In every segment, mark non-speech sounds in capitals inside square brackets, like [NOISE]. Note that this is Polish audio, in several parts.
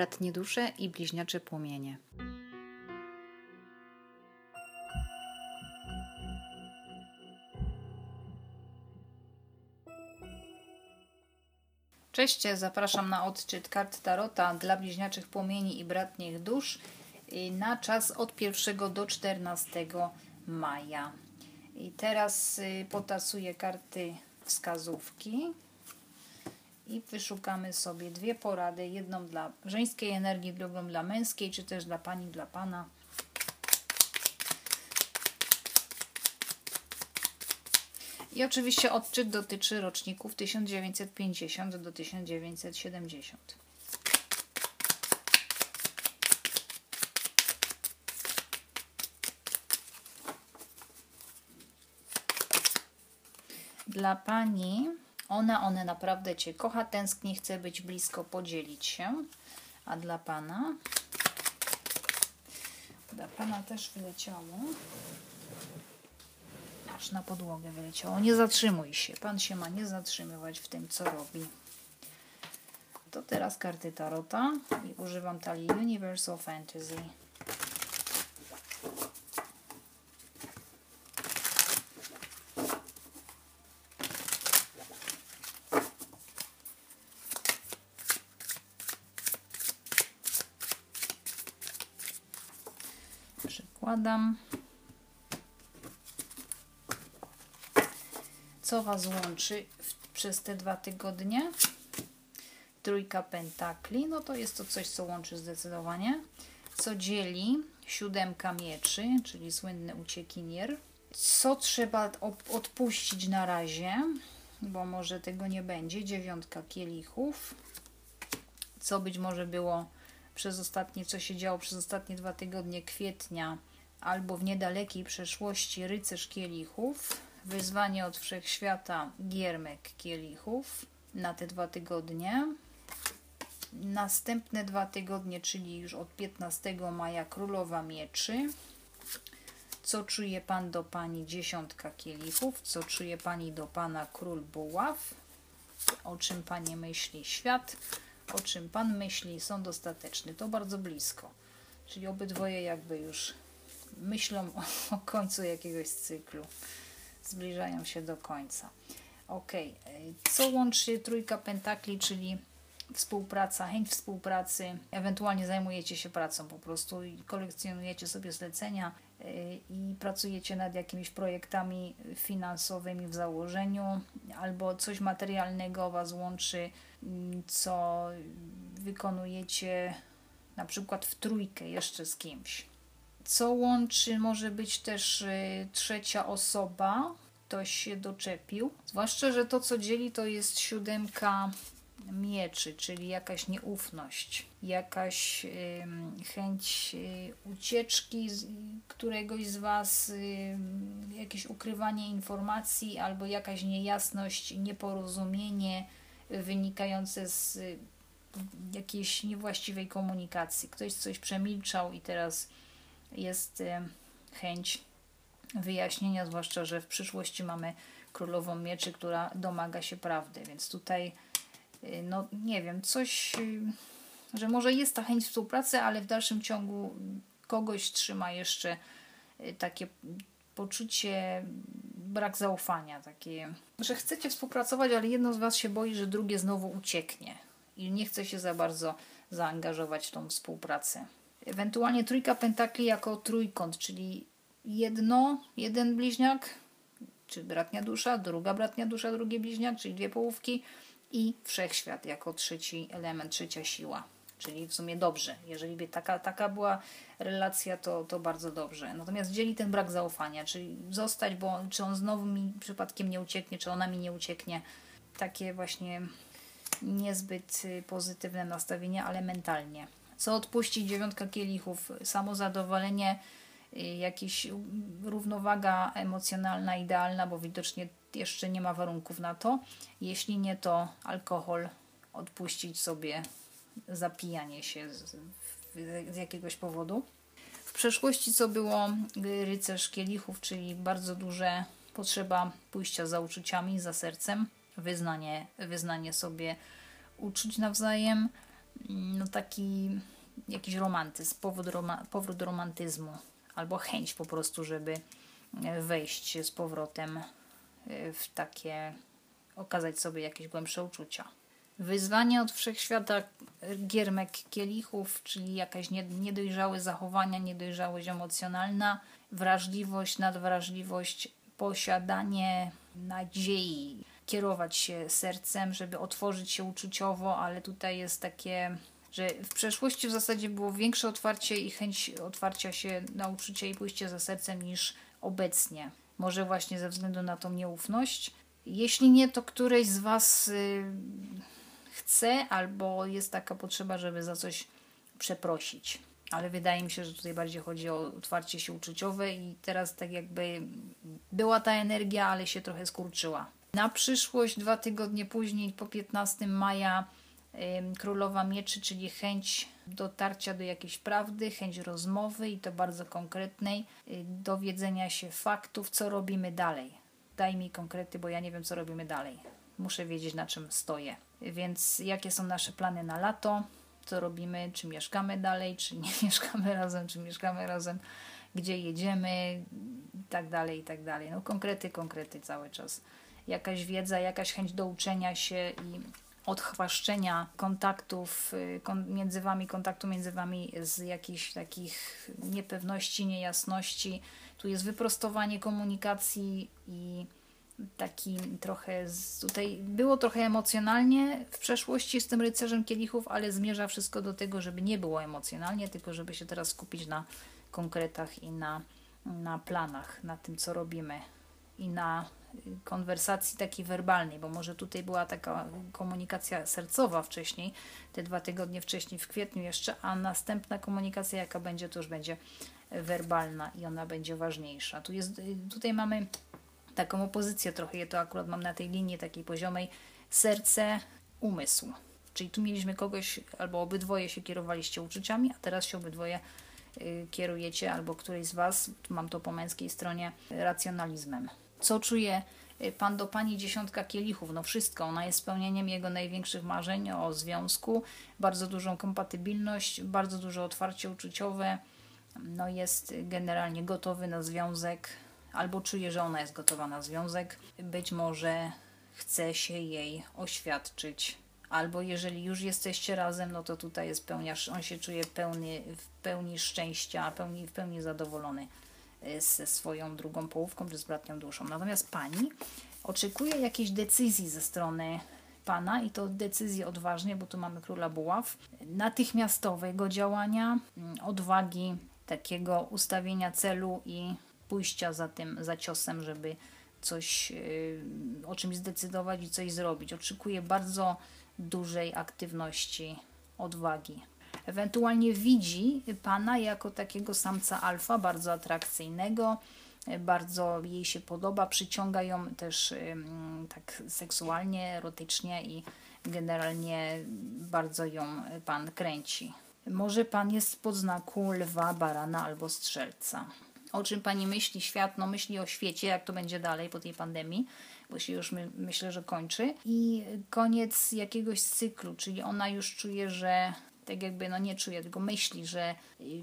bratnie dusze i bliźniacze płomienie. Cześć, zapraszam na odczyt kart Tarota dla bliźniaczych płomieni i bratnich dusz na czas od 1 do 14 maja. I teraz y, potasuję karty wskazówki i wyszukamy sobie dwie porady, jedną dla żeńskiej energii, drugą dla męskiej, czy też dla pani, dla pana. I oczywiście odczyt dotyczy roczników 1950 do 1970. Dla pani ona, one naprawdę Cię kocha, tęskni, chce być blisko, podzielić się. A dla Pana? Dla Pana też wyleciało. Aż na podłogę wyleciało. Nie zatrzymuj się. Pan się ma nie zatrzymywać w tym, co robi. To teraz karty Tarota i używam talii Universal Fantasy. Co Was łączy w, przez te dwa tygodnie? Trójka pentakli, no to jest to coś, co łączy zdecydowanie. Co dzieli? Siódemka mieczy, czyli słynny uciekinier. Co trzeba odpuścić na razie, bo może tego nie będzie? Dziewiątka kielichów. Co być może było przez ostatnie, co się działo przez ostatnie dwa tygodnie kwietnia albo w niedalekiej przeszłości rycerz kielichów, wyzwanie od wszechświata giermek kielichów na te dwa tygodnie. Następne dwa tygodnie, czyli już od 15 maja królowa mieczy. Co czuje pan do pani dziesiątka kielichów? Co czuje pani do pana król buław? O czym panie myśli świat? o czym Pan myśli, są dostateczne. To bardzo blisko. Czyli obydwoje jakby już myślą o, [LAUGHS] o końcu jakiegoś cyklu. Zbliżają się do końca. Ok, co łączy trójka pentakli, czyli współpraca, chęć współpracy, ewentualnie zajmujecie się pracą po prostu i kolekcjonujecie sobie zlecenia y, i pracujecie nad jakimiś projektami finansowymi w założeniu, albo coś materialnego Was łączy, mm, co wykonujecie na przykład w trójkę jeszcze z kimś. Co łączy, może być też y, trzecia osoba, ktoś się doczepił. Zwłaszcza, że to co dzieli to jest siódemka mieczy, czyli jakaś nieufność, jakaś chęć y, ucieczki z któregoś z Was, jakieś ukrywanie informacji albo jakaś niejasność, nieporozumienie wynikające z y, jakiejś niewłaściwej komunikacji. Ktoś coś przemilczał i teraz jest y, chęć wyjaśnienia, zwłaszcza, że w przyszłości mamy królową mieczy, która domaga się prawdy, więc tutaj Y, no nie wiem, coś, y, że może jest ta chęć współpracy, ale w dalszym ciągu kogoś trzyma jeszcze takie poczucie brak zaufania, takie, że chcecie współpracować, ale jedno z Was się boi, że drugie znowu ucieknie i nie chce się za bardzo zaangażować w tą współpracę. Ewentualnie trójka pentakli jako trójkąt, czyli jedno, jeden bliźniak, czy bratnia dusza, druga bratnia dusza, drugi bliźniak, czyli dwie połówki, i wszechświat jako trzeci element, trzecia siła. Czyli w sumie dobrze. Jeżeli by taka, taka była relacja, to, to bardzo dobrze. Natomiast dzieli ten brak zaufania, czyli zostać, bo czy on znowu mi przypadkiem nie ucieknie, czy ona mi nie ucieknie. Takie właśnie niezbyt pozytywne nastawienie, ale mentalnie. Co odpuścić dziewiątka kielichów? Samozadowolenie, y, jakaś równowaga emocjonalna, idealna, bo widocznie jeszcze nie ma warunków na to. Jeśli nie, to alkohol, odpuścić sobie zapijanie się z, z jakiegoś powodu. W przeszłości co było rycerz kielichów, czyli bardzo duże potrzeba pójścia za uczuciami, za sercem, wyznanie, wyznanie sobie uczuć nawzajem, no taki jakiś romantyzm, powód roma, powrót do romantyzmu albo chęć po prostu, żeby wejść z powrotem e, w takie, okazać sobie jakieś głębsze uczucia. Wyzwanie od wszechświata giermek kielichów, czyli jakaś niedojrzałe zachowania, niedojrzałość emocjonalna, wrażliwość, nadwrażliwość, posiadanie nadziei, kierować się sercem, żeby otworzyć się uczuciowo, ale tutaj jest takie, że w przeszłości w zasadzie było większe otwarcie i chęć otwarcia się na uczucie i pójście za sercem niż obecnie. Może właśnie ze względu na tą nieufność. Jeśli nie, to któreś z Was y, chce albo jest taka potrzeba, żeby za coś przeprosić. Ale wydaje mi się, że tutaj bardziej chodzi o otwarcie się uczuciowe i teraz tak jakby była ta energia, ale się trochę skurczyła. Na przyszłość, dwa tygodnie później, po 15 maja, Królowa Mieczy, czyli chęć dotarcia do jakiejś prawdy, chęć rozmowy i to bardzo konkretnej, y, dowiedzenia się faktów, co robimy dalej. Daj mi konkrety, bo ja nie wiem, co robimy dalej. Muszę wiedzieć, na czym stoję. Więc jakie są nasze plany na lato, co robimy, czy mieszkamy dalej, czy nie [LAUGHS] mieszkamy razem, czy mieszkamy razem, gdzie jedziemy, i tak dalej, i tak dalej. No konkrety, konkrety cały czas. Jakaś wiedza, jakaś chęć do uczenia się i odchwaszczenia kontaktów y, między wami, kontaktu między wami z jakichś takich niepewności, niejasności. Tu jest wyprostowanie komunikacji i taki trochę z, tutaj było trochę emocjonalnie w przeszłości z tym rycerzem kielichów, ale zmierza wszystko do tego, żeby nie było emocjonalnie, tylko żeby się teraz skupić na konkretach i na, na planach, na tym, co robimy i na konwersacji takiej werbalnej, bo może tutaj była taka komunikacja sercowa wcześniej, te dwa tygodnie wcześniej, w kwietniu jeszcze, a następna komunikacja, jaka będzie, to już będzie werbalna i ona będzie ważniejsza. Tu jest, tutaj mamy taką opozycję trochę, ja to akurat mam na tej linii takiej poziomej, serce, umysł. Czyli tu mieliśmy kogoś, albo obydwoje się kierowaliście uczuciami, a teraz się obydwoje y, kierujecie, albo któryś z Was, mam to po męskiej stronie, racjonalizmem. Co czuje y, pan do pani dziesiątka kielichów? No wszystko. Ona jest spełnieniem jego największych marzeń o związku, bardzo dużą kompatybilność, bardzo duże otwarcie uczuciowe. No jest generalnie gotowy na związek, albo czuje, że ona jest gotowa na związek. Być może chce się jej oświadczyć. Albo jeżeli już jesteście razem, no to tutaj jest pełnia, on się czuje pełny, w pełni szczęścia, pełni, w pełni zadowolony ze swoją drugą połówką czy z bratnią duszą. Natomiast pani oczekuje jakiejś decyzji ze strony pana i to decyzji odważnie, bo tu mamy króla buław, natychmiastowego działania, mm, odwagi, takiego ustawienia celu i pójścia za tym, za ciosem, żeby coś, y, o czymś zdecydować i coś zrobić. Oczekuje bardzo dużej aktywności, odwagi. Ewentualnie widzi pana jako takiego samca alfa, bardzo atrakcyjnego, bardzo jej się podoba, przyciąga ją też tak seksualnie, erotycznie i generalnie bardzo ją pan kręci. Może pan jest pod znaku lwa, barana albo strzelca o czym Pani myśli świat, no myśli o świecie, jak to będzie dalej po tej pandemii, bo się już my, myślę, że kończy. I koniec jakiegoś cyklu, czyli ona już czuje, że tak jakby, no nie czuje, tylko myśli, że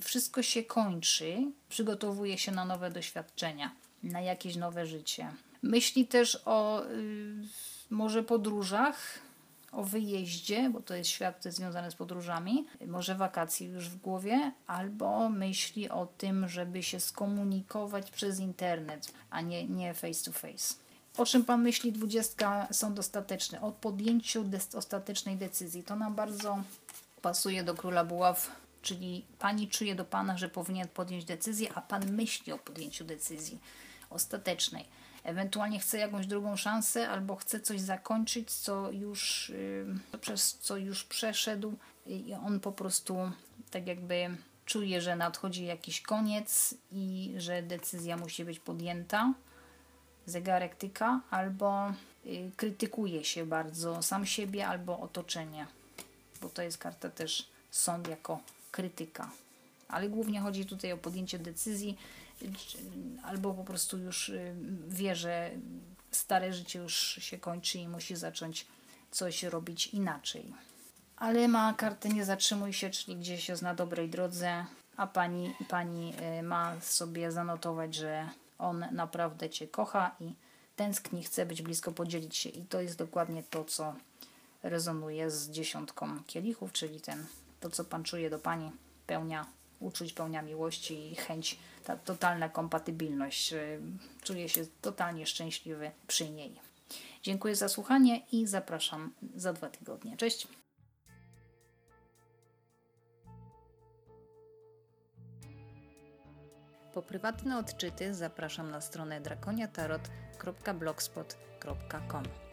wszystko się kończy, przygotowuje się na nowe doświadczenia, na jakieś nowe życie. Myśli też o y, może podróżach, o wyjeździe, bo to jest świat związany z podróżami, może wakacji już w głowie, albo myśli o tym, żeby się skomunikować przez internet, a nie, nie face to face. O czym Pan myśli, dwudziestka są dostateczne? O podjęciu ostatecznej decyzji. To nam bardzo pasuje do Króla Buław, czyli Pani czuje do Pana, że powinien podjąć decyzję, a Pan myśli o podjęciu decyzji ostatecznej ewentualnie chce jakąś drugą szansę albo chce coś zakończyć, co już, przez co już przeszedł i on po prostu tak jakby czuje, że nadchodzi jakiś koniec i że decyzja musi być podjęta. Zegarek tyka albo y, krytykuje się bardzo sam siebie albo otoczenie, bo to jest karta też sąd jako krytyka. Ale głównie chodzi tutaj o podjęcie decyzji, albo po prostu już y, wie, że stare życie już się kończy i musi zacząć coś robić inaczej. ale ma kartę nie zatrzymuj się, czyli gdzieś jest na dobrej drodze, a pani, pani y, ma sobie zanotować, że on naprawdę Cię kocha i tęskni, chce być blisko, podzielić się. I to jest dokładnie to, co rezonuje z dziesiątką kielichów, czyli ten, to, co Pan czuje do Pani, pełnia uczuć, pełnia miłości i chęć, ta totalna kompatybilność. Y, Czuje się totalnie szczęśliwy przy niej. Dziękuję za słuchanie i zapraszam za dwa tygodnie. Cześć! Po prywatne odczyty zapraszam na stronę drakoniatarot.blogspot.com.